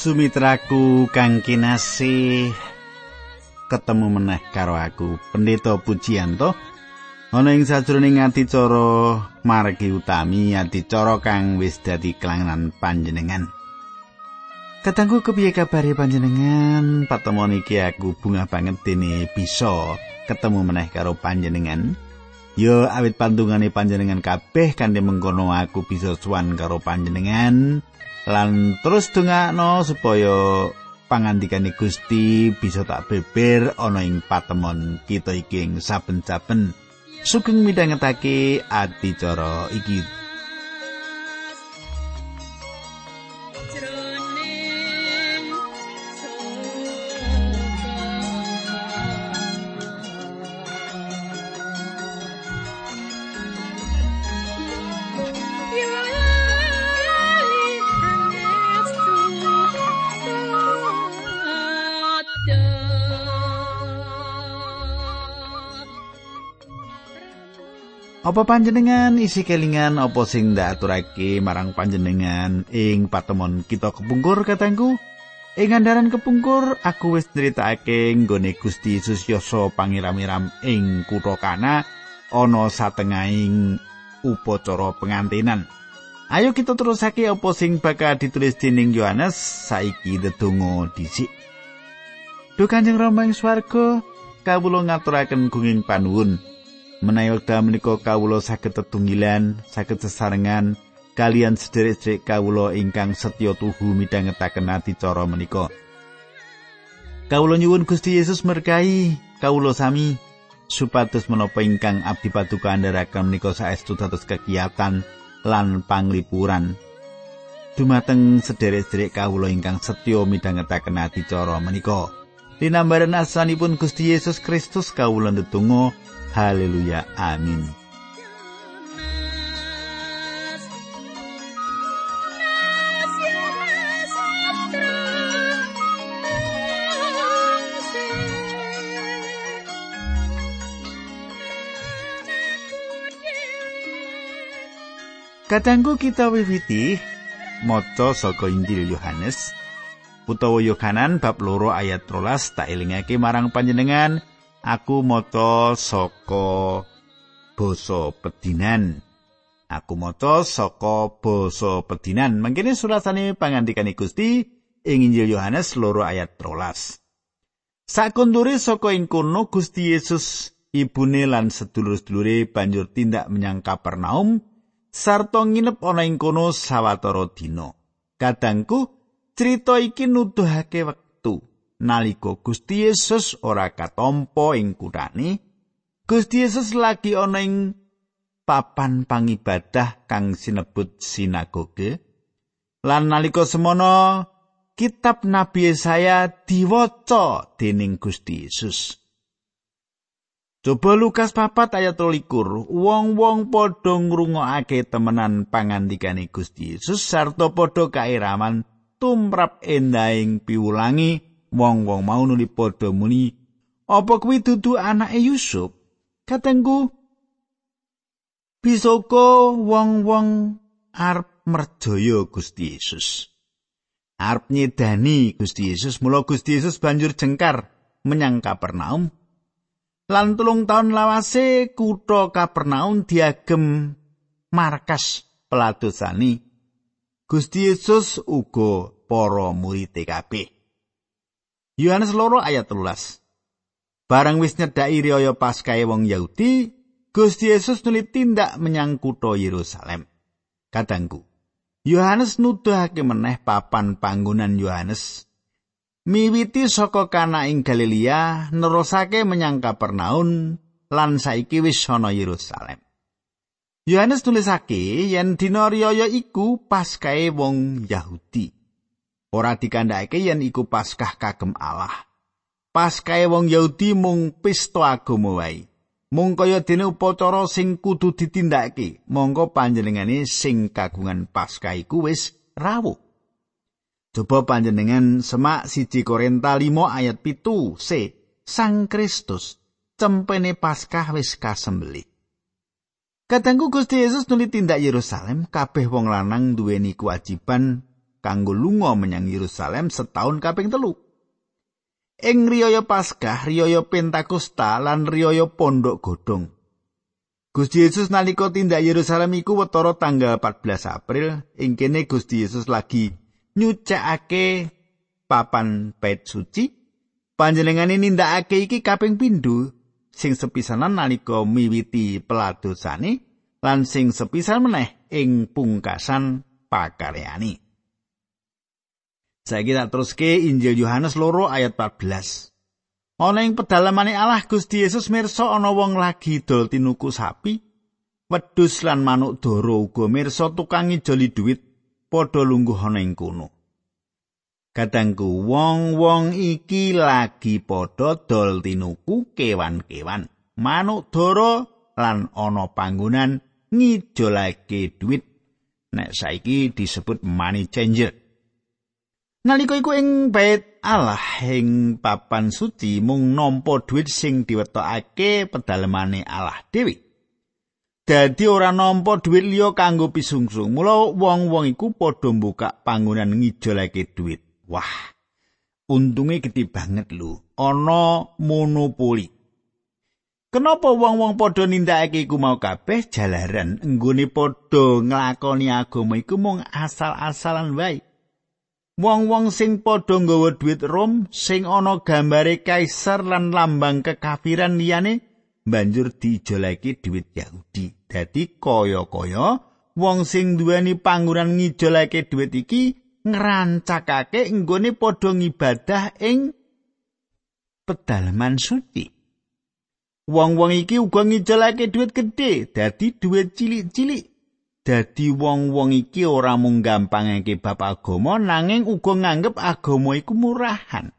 Sumitraku kang kinasih. Ketemu meneh karo aku Pendeta Pujianto. Ana ing sajroning adicara margi utami adicara kang wis dadi kelangenan panjenengan. Katanggu kepiye kabare panjenengan? Patemon iki aku bunga banget dene bisa ketemu meneh karo panjenengan. Yo awit pandungane panjenengan kabeh kanthi mengkono aku bisa suwan karo panjenengan lan terus dongakno supaya pangandikane Gusti bisa tak beber ana ing patemon kita iki ing saben-saben. Sugeng midhangetake adicara iki Apa panjenengan isi kelingan apa sing ndak aturake marang panjenengan ing patemon kita kepungkur katangku? Ing andaran kepungkur aku wis critakake nggone Gusti Yesus Yoso pangiram-iram ing kutha Kana ana satengahing upacara pengantinan. Ayo kita terusake apa sing bakal ditulis dening Yohanes saiki dedonga dhisik. Duh Kanjeng Rama ing swarga, kawula ngaturaken gunging panuwun. Menawi wekdal menika kawula saged tetunggilan, saged sesarengan kalian sederek-sederek kawula ingkang setya tuhu midhangetaken adicara menika. Kawula nyuwun Gusti Yesus merkai kawula sami supados menapa ingkang abdi paduka andharaken menika saestu dados kegiatan lan panglipuran. Dumateng sederek-sederek kawula ingkang setya midhangetaken adicara menika. Dinambaran asanipun Gusti Yesus Kristus kawula ndedonga Haleluya. Amin. Kadangku kita wiwiti maca saka Injil Yohanes utawa Yohanan bab loro ayat 13 tak elingake marang panjenengan Aku maca saka basa pedinan. Aku maca saka basa pedinan. Mangkene surasane pangandikane Gusti ing Injil Yohanes loro ayat 13. Sakundure saka ing kono Gusti Yesus ibune lan sedulur-sedulure banjur tindak menyang Kapernaum sarta nginep ana ing kono sawetara dina. Kadangku crita iki nuduhake nalika Gusti Yesus ora katompo ing kuthane Gusti Yesus lagi ana ing papan pangibadah kang sinebut sinagoge. Lan nalika semono kitab Nabi saya diwaca dening Gusti Yesus. Coba Lukas papat ayat likur, wong-wong padha ngrungokake temenan pangandikane Gusti Yesus sarta padha kairaman tumrap endahing piwulangi wong-wong mau nuli padha muni apa kuwi dudu anake Yusuf? Katengku bisoko wong-wong arep merjaya Gusti Yesus. Arep nyedani Gusti Yesus mula Gusti Yesus banjur jengkar menyang Kapernaum. Lan tulung taun lawase kutha Kapernaum diagem markas peladosani Gusti Yesus uga para murid kabeh Yohanes loro ayat 13. Barang wis nyedaki riyaya Paskahe wong Yahudi, Gusti Yesus nuli tindak menyang kutha Yerusalem. Kadangku, Yohanes nuduhake meneh papan panggonan Yohanes miwiti saka kana ing Galilea nerusake menyang Kapernaum lan saiki wis ana Yerusalem. Yohanes tulisake yen dina riyaya iku Paskahe wong Yahudi. Ora dikandhake yen iku Paskah kagem Allah. Paskahe wong Yahudi mung pesta agama wae. Mung kaya dene upacara sing kudu ditindakake, monggo panjenengane sing kagungan Paskah iku wis rawuh. Coba panjenengan semak siji Korinta 5 ayat pitu C. Sang Kristus cempene Paskah wis kasembelih. Kadangku Gusti Yesus nuli tindak Yerusalem, kabeh wong lanang duweni kewajiban kanggo lunga menyang Yerusalem setahun kaping telu. Ing riyaya Paskah, riyaya Pentakosta lan riyaya Pondok Godhong. Gusti Yesus nalika tindak Yerusalem iku wetara tanggal 14 April, ing kene Gusti Yesus lagi nyucakake papan pet suci. Panjenengane nindakake iki kaping pindho sing sepisanan nalika miwiti peladosane lan sing sepisan meneh ing pungkasan pakaryani. Saiki tak teruske Injil Yohanes loro ayat 14. Ana ing pedalamane Allah Gusti Yesus mirsa ana wong lagi dol tinuku sapi, wedhus lan manuk doro uga mirsa tukang ngijoli dhuwit padha lungguh ana ing kono. Kadangku wong-wong iki lagi padha dol tinuku kewan-kewan, manuk dara lan ana panggonan ngijolake dhuwit. Nek saiki disebut money changer. Nalika iku ing bait Allah ing papan suci mung nampa dhuwit sing diwetokake pedalemane Allah dhewe. Dadi ora nampa dhuwit liya kanggo pisungsung. Mula wong-wong iku padha mbuka panggonan ngijolake dhuwit. Wah, untunge gede banget lho. Ana monopoli. Kenapa wong-wong padha nindakake iku mau kabeh jalaran enggone padha nglakoni agama iku mung asal-asalan wae. Wong-wong sing padha nggawa dhuwit Rom sing ana gambare kaisar lan lambang kekafiran liyane banjur diijolake dhuwit Yahudi. Dadi kaya-kaya wong sing duweni pangguran ngijolake dhuwit iki ngrancakake nggone padha ngibadah ing pedalaman suci. Wong-wong iki uga ngijolake dhuwit gedhe, dadi dhuwit cilik-cilik. Dadi wong-wong iki ora mung gampangake bab agama nanging uga nganggep agama iku murahan.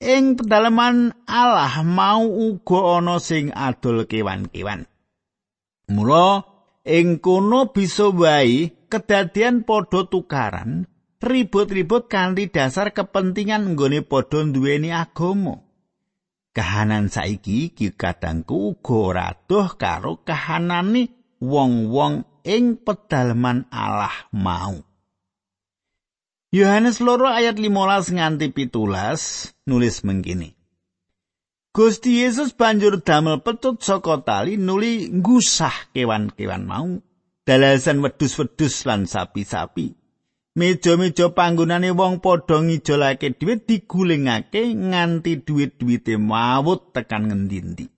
Ing pedalaman Allah mau uga ana sing adol kewan-kewan. Mula ing kono bisa wae kedadian padha tukaran ribut-ribut kanthi dasar kepentingan nggone padha duweni agama. Kahanan saiki iki kadangku uga ora doh karo kahanane wong-wong ing pedalaman Allah mau. Yohanes loro ayat 15 nganti pitulas nulis mengkini. Gusti Yesus banjur damel petut saka tali nuli ngusah kewan-kewan mau. Dalasan wedus-wedus lan sapi-sapi. Meja-meja panggonane wong padha ngijolake dhuwit digulingake nganti dhuwit-dhuwite mawut tekan ngendi-endi.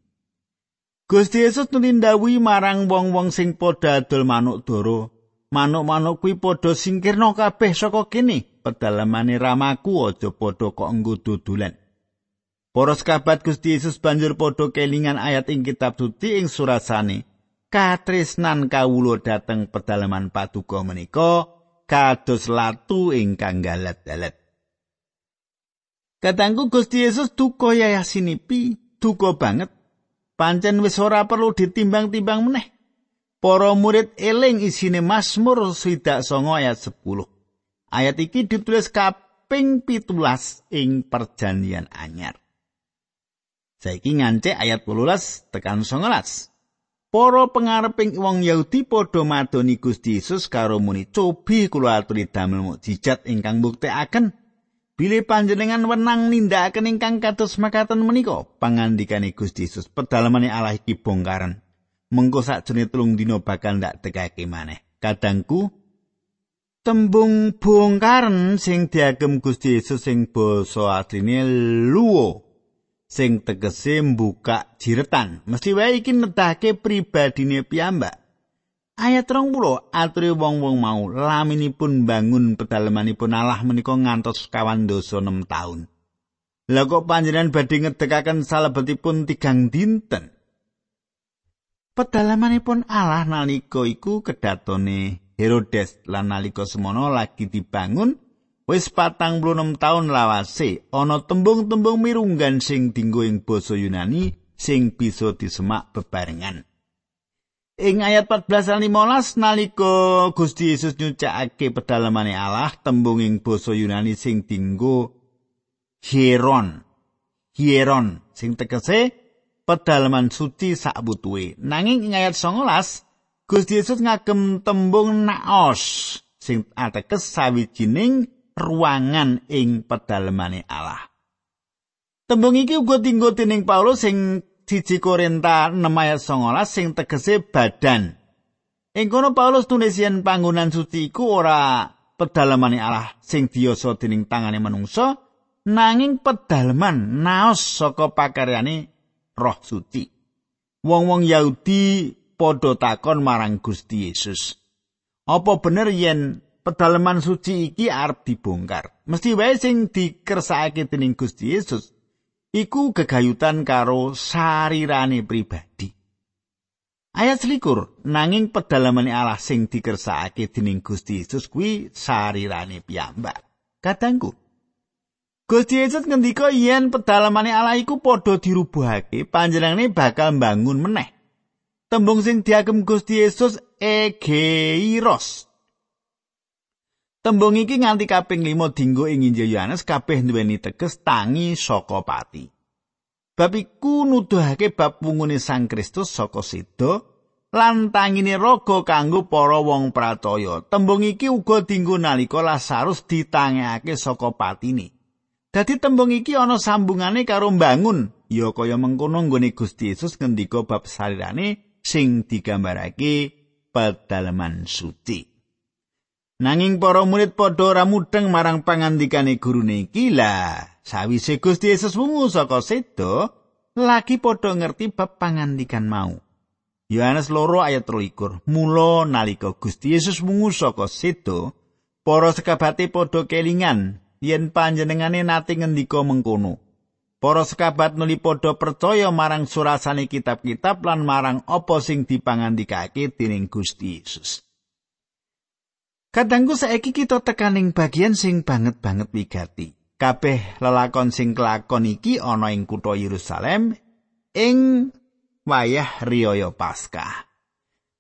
Gusti Yesus nulindhawi marang wong-wong sing padha adol manuk doro. Manuk-manuk kuwi padha singkirna kabeh saka kene. Pedalamane ramaku aja padha kok enggo dodolan. Para sahabat Gusti Yesus banjur padha kelingan ayat ing kitab suci ing surasane. Katresnan kawulo dateng pedalaman paduka menika. kados latu ingkang galet-galet. Katangku Gusti Yesus duka yayasinipi, duka banget. Pancen wis ora perlu ditimbang-timbang meneh. Para murid eling isine Mazmur 29 ayat 10. Ayat iki ditulis kaping pitulas ing perjanjian anyar. Saiki ngancek ayat 18 tekan 19. Para pengareping wong Yahudi padha madoni Gusti Yesus karo muni cobi kula aturi damel mukjizat ingkang buktekaken bilih panjenengan wenang nindakaken ingkang kados makaten menika pangandikane Gusti Yesus pedalamane Allah iki bongkaran mengko sakjane telung dina bakal ndak tekake maneh kadangku tembung bongkaran sing diagem Gusti Yesus sing basa asline luwo sing tegese mbuka jiretan. Mesti wae iki nedahke pribadine piyambak. Ayat 20 aturi wong-wong mau laminipun bangun pedalamanipun Allah menika ngantos kawan dosa 6 taun. Lah kok panjenengan badhe ngedekaken salebetipun tigang dinten. Pedalamanipun Allah nalika iku kedatone Herodes lan nalika semono lagi dibangun Wis patang puluh taun lawase ana tembung-tembung mirunggan sing dinggo ing basa Yunani sing bisa disemak bebarengan. Ing ayat 14 15 nalika Gusti Yesus nyucakake pedalamane Allah tembung ing basa Yunani sing dinggo hieron. Hieron sing tegese pedalaman suci sak butuhe. Nanging ing ayat 19 Gusti Yesus ngagem tembung naos sing ateges sawijining ruangan ing pedalemane Allah. Tembung iki uga tinggo dening Paulus sing siji Korinta 6 ayat 19 sing tegese badan. Ing kono Paulus tulis yen panggonan suci iku ora pedalemane Allah sing diyasa dening tangane manungsa nanging pedaleman naos saka pakaryane Roh Suci. Wong-wong Yahudi padha takon marang Gusti Yesus. Apa bener yen pedaleman suci iki arep dibongkar? Mesti wae sing dikersakake dening Gusti Yesus iku gegayutan karo sarirane pribadi. Ayat selikur, nanging pedalamane Allah sing dikersakake dening Gusti Yesus kuwi sarirane piyambak. Kadangku, Gusti Yesus ngendika yen pedalamane Allah iku padha dirubuhake, panjenengane bakal mbangun meneh. Tembung sing diagem Gusti Yesus egeiros. Tembung iki nganti kaping 5 dinggo ing Injil Yohanes kabeh duweni teges tangi saka pati. Bab iku nuduhake bab wungune Sang Kristus saka sedo lan tangine raga kanggo para wong pracaya. Tembung iki uga dinggo nalika Lazarus ditangekake saka patine. Dadi tembung iki ana sambungane karo bangun, ya kaya mengkono nggone Gusti Yesus ngendika bab sarirane sing digambarake pedalaman suci. Nanging para murid padha ora mudeng marang pangandikane gurune iki lah. Sawise Gusti Yesus wungu saka sedo, lagi padha ngerti bab pangandikan mau. Yohanes loro ayat 23. Mula nalika Gusti Yesus wungu saka sedo, para sekabate padha kelingan yen panjenengane nate ngendika mengkono. Para sekabat nuli padha percaya marang surasane kitab-kitab lan marang apa sing dipangandikake dening Gusti Yesus. Kadangku saiki kita tekaning bagian sing banget-banget wigati. Kabeh lelakon sing kelakon iki ana ing kutha Yerusalem ing wayah riyaya Paskah.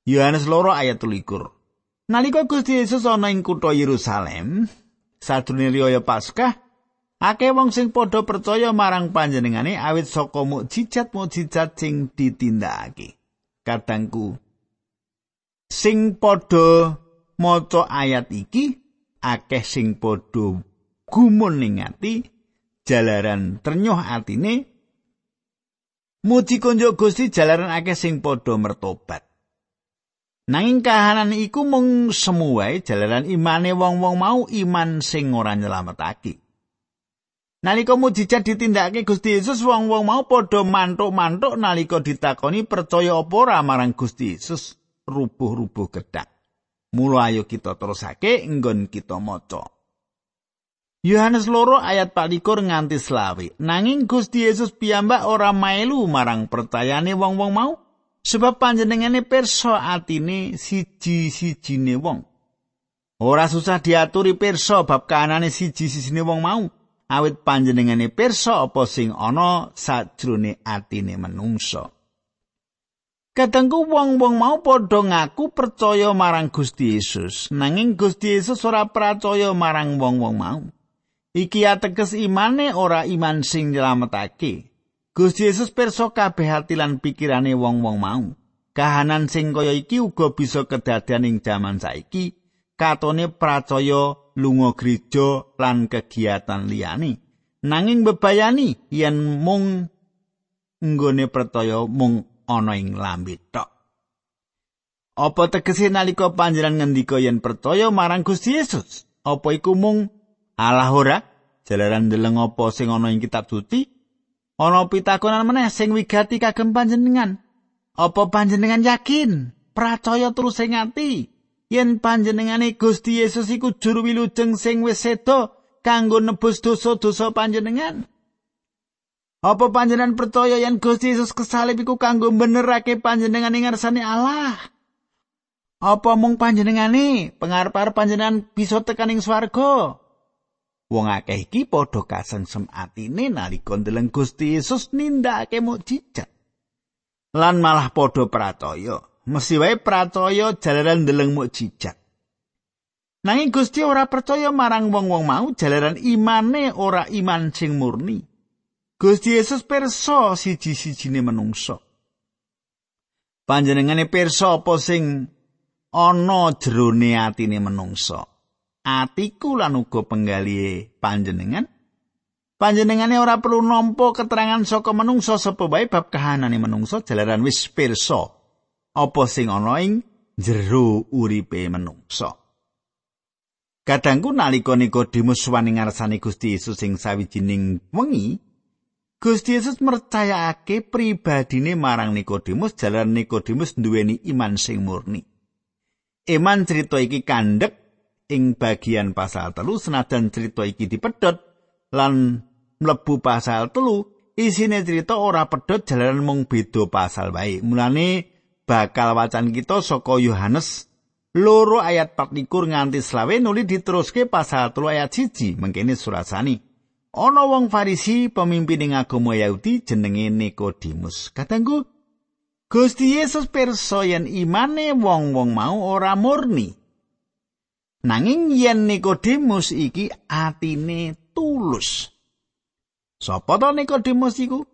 Yohanes loro ayat 13. Nalika Gusti Yesus ana ing kutha Yerusalem, sadurunge riyaya Paskah, akeh wong sing padha percaya marang panjenengane awit saka mukjizat-mukjizat sing ditindakake. Kadangku sing padha maca ayat iki akeh sing padha gumun ning ati jalaran ternyuh atine. Muji konjo Gusti jalaran akeh sing padha mertobat. Nanging kahanan iku mung semu wae jalaran imane wong-wong mau iman sing ora nyelametake. Nalika mujizat ditindakake Gusti Yesus wong-wong mau padha mantuk-mantuk nalika ditakoni percaya apa ora marang Gusti Yesus rubuh-rubuh gedhak Mula ayo kita terusake nggon kita maca. Yohanes loro ayat 24 nganti selawi. Nanging Gusti Yesus piyambak ora mailu marang percayane wong-wong mau sebab panjenengane pirsa atine siji-sijine wong. Ora susah diaturi pirsa bab kahanane siji-sijine wong mau. Awit panjenengane pirsa apa sing ana sajrone atine menungsa. Kadangku wong-wong mau padha ngaku percaya marang Gusti Yesus, nanging Gusti Yesus ora percaya marang wong-wong mau. Iki ateges imane ora iman sing nyelametake. Gusti Yesus pirsa kabeh ati lan pikirane wong-wong mau. Kahanan sing kaya iki uga bisa kedadian ing jaman saiki, katone percaya lunga gereja lan kegiatan liyane. Nanging bebayani yen mung nggone percaya mung ana ing lambe tok. Apa tegese nalika panjenengan ngendika yen percaya marang Gusti Yesus? Apa iku mung Allah ora? Jalaran ndeleng apa sing ana ing kitab suci? Ana pitakonan meneh sing wigati kagem panjenengan. Apa panjenengan yakin? Percaya terus sing ati yen panjenengane Gusti Yesus iku juru wilujeng sing wis sedo kanggo nebus dosa-dosa panjenengan? Apa panjenengan percaya yen Gusti Yesus kesalib iku kanggo benerake panjenengan ing ngarsane Allah? Apa mung panjenengane pengarep-arep panjenengan bisa tekan ing swarga? Wong akeh iki padha kasengsem atine nalika ndeleng Gusti Yesus nindakake mukjizat. Lan malah padha percaya, mesti wae percaya jalaran ndeleng mukjizat. Nanging Gusti ora percaya marang wong-wong mau jalaran imane ora iman sing murni. Gusti Yesus pirsa siji-sijine manungsa. Panjenengane pirsa apa sing ana jerone atine manungsa. atiku lan uga penggali panjenengan panjenengane ora perlu nampa keterangan saka menungsa sapa wae bab kahanane menungsa jalaran wis pirsa apa sing ana ing jero uripe menungsa Kadangku nalika Nikodemus wani ngarsane Gusti Yesus sing sawijining wengi, Gusti Yesus mercayakake pribadine marang Nikodemus jalan Nikodemus nduweni iman sing murni. Iman cerita iki kandhek ing bagian pasal telu senajan cerita iki dipedhot lan mlebu pasal telu isine cerita ora pedhot jalaran mung beda pasal wae. Mulane bakal wacan kita saka Yohanes loro ayat 24 nganti selawe nuli diteruske pasal telu ayat siji mengkene surasani ana wong farisi pemimpin ing agama Yahudi jenenge Nikodemus. Katanggu Gusti Yesus pirsa yen imane wong-wong mau ora murni. Nanging yen Nikodemus iki atine tulus. Sapa to Nikodemus iku?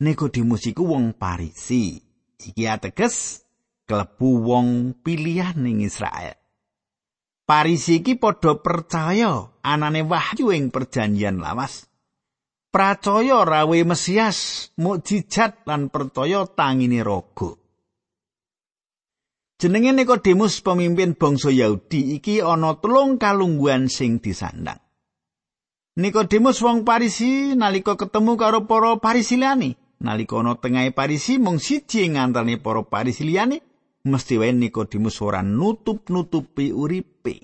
Nikodemus iku wong Farisi. Iki ateges klebu wong pilihan ning Israel. Parisi iki padha percaya anane wahyu ing perjanjian lawas. Pracaya rawe Mesias, mukjizat lan percaya tangine raga. Jenenge Nikodemus pemimpin bangsa Yahudi iki ana telung kalungguhan sing disandang. Nikodemus wong Parisi nalika ketemu karo para Parisi liyane, nalika ana tengahe Parisi mung siji ngantane para Parisi liyane, mesti wae Nikodemus ora nutup-nutupi uripe.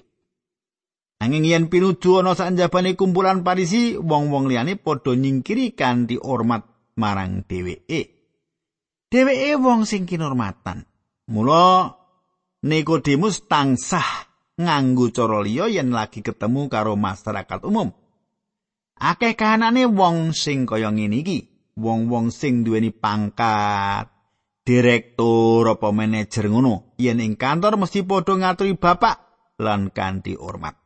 Angin yen pinuju ana sanjabane kumpulan Parisi, wong-wong liyane padha nyingkiri kanthi hormat marang dheweke. Dheweke wong sing kinurmatan. Mula Nikodemus tansah nganggo cara liya yen lagi ketemu karo masyarakat umum. Akeh kahanane wong sing kaya ngene iki, wong-wong sing duweni pangkat, direktur apa manajer ngono yen ing kantor mesti padha ngaturi bapak lan kanthi hormat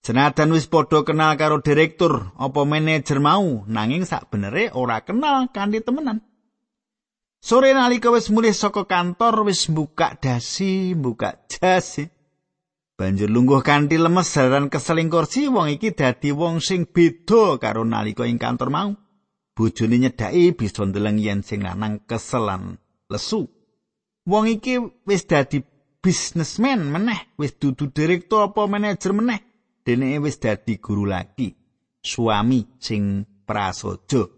Senajan wis padha kenal karo direktur apa manajer mau nanging sak benere ora kenal kanthi temenan Sore nalika wis mulih saka kantor wis buka dasi, buka jas. Banjur lungguh kanthi lemes jaran keseling kursi wong iki dadi wong sing beda karo nalika ing kantor mau. Bojone nyedhaki bisa ndeleng yen sing lanang keselan lesu. Wong iki wis dadi bisnismen meneh, wis dudu direktur apa manajer meneh. Dene wis dadi guru lagi, suami sing prasaja.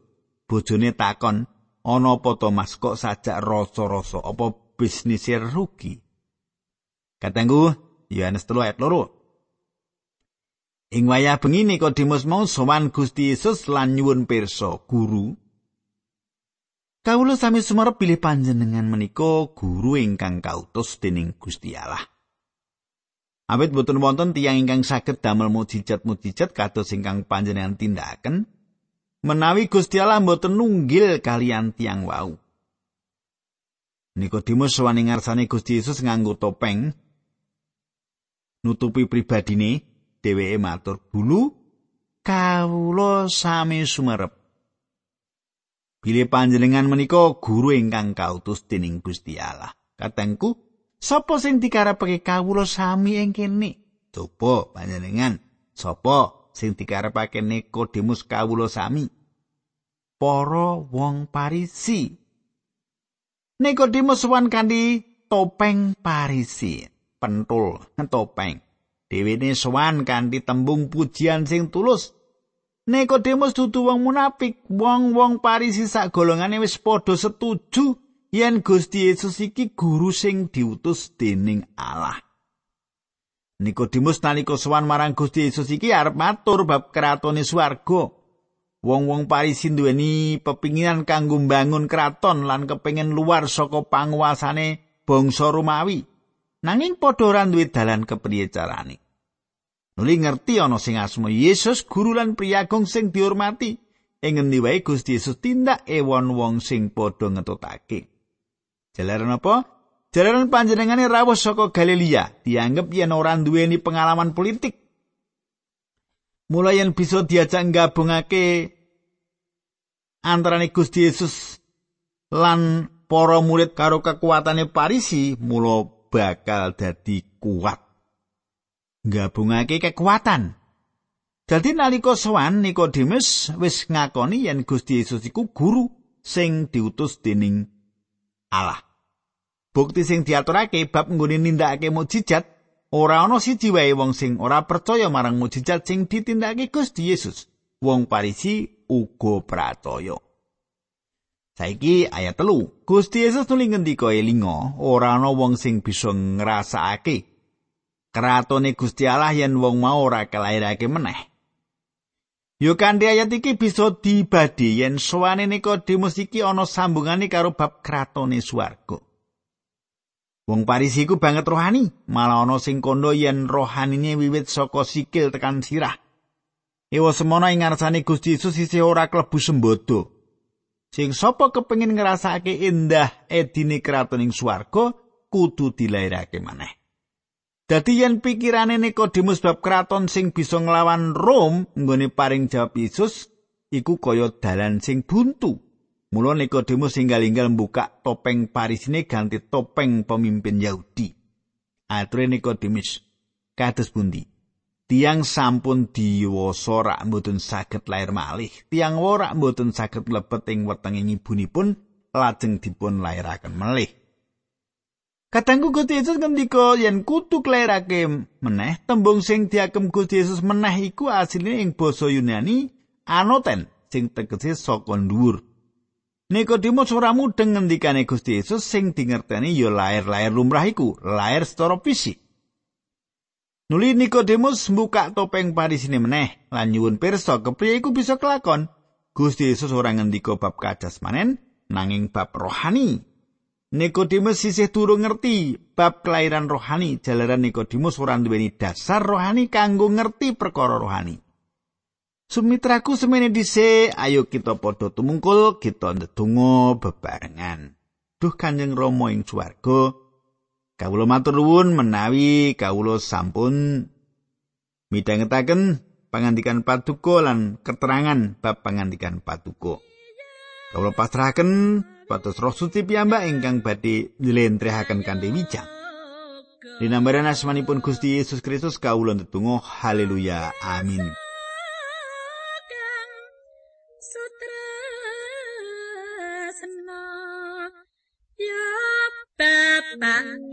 Bojone takon, "Ana apa to Mas kok sajak rasa-rasa apa bisnis rugi?" Katenggu, Yohanes 3 ayat 2. Ing wayah bengi Nikodemus mau sowan Gusti Yesus lan nyuwun pirsa, "Guru, kawula sami sumarep pilih panjenengan menika guru ingkang kautus dening Gusti Allah." Awit boten wonten tiyang ingkang saged damel mujizat-mujizat kados ingkang panjenengan tindakaken, menawi Gusti Allah boten nunggil kalian tiang wau. Nikodemus sowan ing ngarsane Gusti Yesus nganggo topeng nutupi pribadine dheweke matur. Bulu kawula sami sumerep. Bilih panjenengan menika guru ingkang kautus dening Gusti Allah. Katengku sapa sing dikarepake kawula sami ing kene? Coba panjenengan. Sapa sing dikarepake Nikodemus kawula sami? Para wong Parisi. Nikodemus wan kanthi topeng Parisi. Pentul topeng Dhewene sowan kanthi tembung pujian sing tulus. Nikodemus dudu wong munafik, wong-wong Parisi sak golongane wis padha setuju yen Gusti Yesus iki guru sing diutus dening Allah. Nikodemus nalika sowan marang Gusti Yesus iki arep matur bab kratone swarga. Wong-wong Parisi duweni pepinginan kanggo mbangun kraton lan kepengin luar saka panguasane bangsa Romawi. Nanging padha ora duwe dalan kepriye carane. Nuli ngerti ana sing asma Yesus guru lan priyagung sing dihormati. Ing ngendi wae Gusti Yesus tindak ewon wong sing padha ngetutake. Jalaran apa? Jalaran panjenengane rawuh saka Galilea, dianggep yen ora duweni pengalaman politik. Mulai yang bisa diajak gabungake antarane Gusti Yesus lan para murid karo kekuatane Parisi, mula bakal dadi kuat. Nggabungake kekuatan. Dadi nalika sowan Nikodemus wis ngakoni yen Gusti Yesus iku guru sing diutus dening Allah. Bukti sing diaturake bab nggone nindakake mukjizat ora ana siji wae wong sing ora percaya marang mukjizat sing ditindakake Gusti Yesus. Wong Parisi uga pratoya. Saiki ayat telu. Gusti Yesus nuli ngendika elinga, ora ana wong sing bisa ngrasakake kratone Gusti Allah yen wong mau ora kelairake meneh. Yo kanthi ayat iki bisa dibadi yen sowane Nikodemus iki ana sambungane karo bab kratone swarga. Wong Parisi iku banget rohani, malah ana sing kondo yen rohanine wiwit saka sikil tekan sirah. Ewa semono ing ngarsane Gusti Yesus isih ora klebu sembodo. Sing sapa kepengin ngrasake endah edine kratoning swarga kudu dilairake maneh. Dadi yen pikirane Nikodemus bab kraton sing bisa nglawan Rom nggone paring jawab Yesus iku kaya dalan sing buntu. Mula Nikodemus singgal-inggal mbuka topeng parisine ganti topeng pemimpin Yahudi. Ature Nikodemus kados pundi? Tiang sampun diwasa rak mboten saged lair malih. Tiang ora mboten saged mlebet ing wetenge ibunipun lajeng dipun lairaken malih. Katanggu Gusti Yesus ngendika yen kutu klerake meneh tembung sing diakem Gusti Yesus meneh iku asline ing basa Yunani anoten sing tegese saka dhuwur. Nikodemus ora mudeng ngendikane Gusti Yesus sing dingerteni ya lair-lair lumrah iku, lair secara fisik. Nuli Nikodemus mbuka topeng parisine meneh lan nyuwun pirsa kepriye iku bisa kelakon. Gusti Yesus ora ngendika bab manen, nanging bab rohani Nikodemus sisih turu ngerti bab kelahiran rohani jalaran Nikodemus ora duweni dasar rohani kanggo ngerti perkara rohani. Sumitraku semene dise, ayo kita padha tumungkul kita ndedonga bebarengan. Duh Kanjeng Rama ing swarga, kawula matur nuwun menawi kawula sampun midhangetaken pangandikan patuko lan keterangan bab pangandikan patuko. Kawula pasrahaken supados Roh Suci piyambak ingkang badhe njlentrehaken kanthi wijak. Dinambaran asmanipun Gusti Yesus Kristus kawula ndedonga haleluya amin. Bye.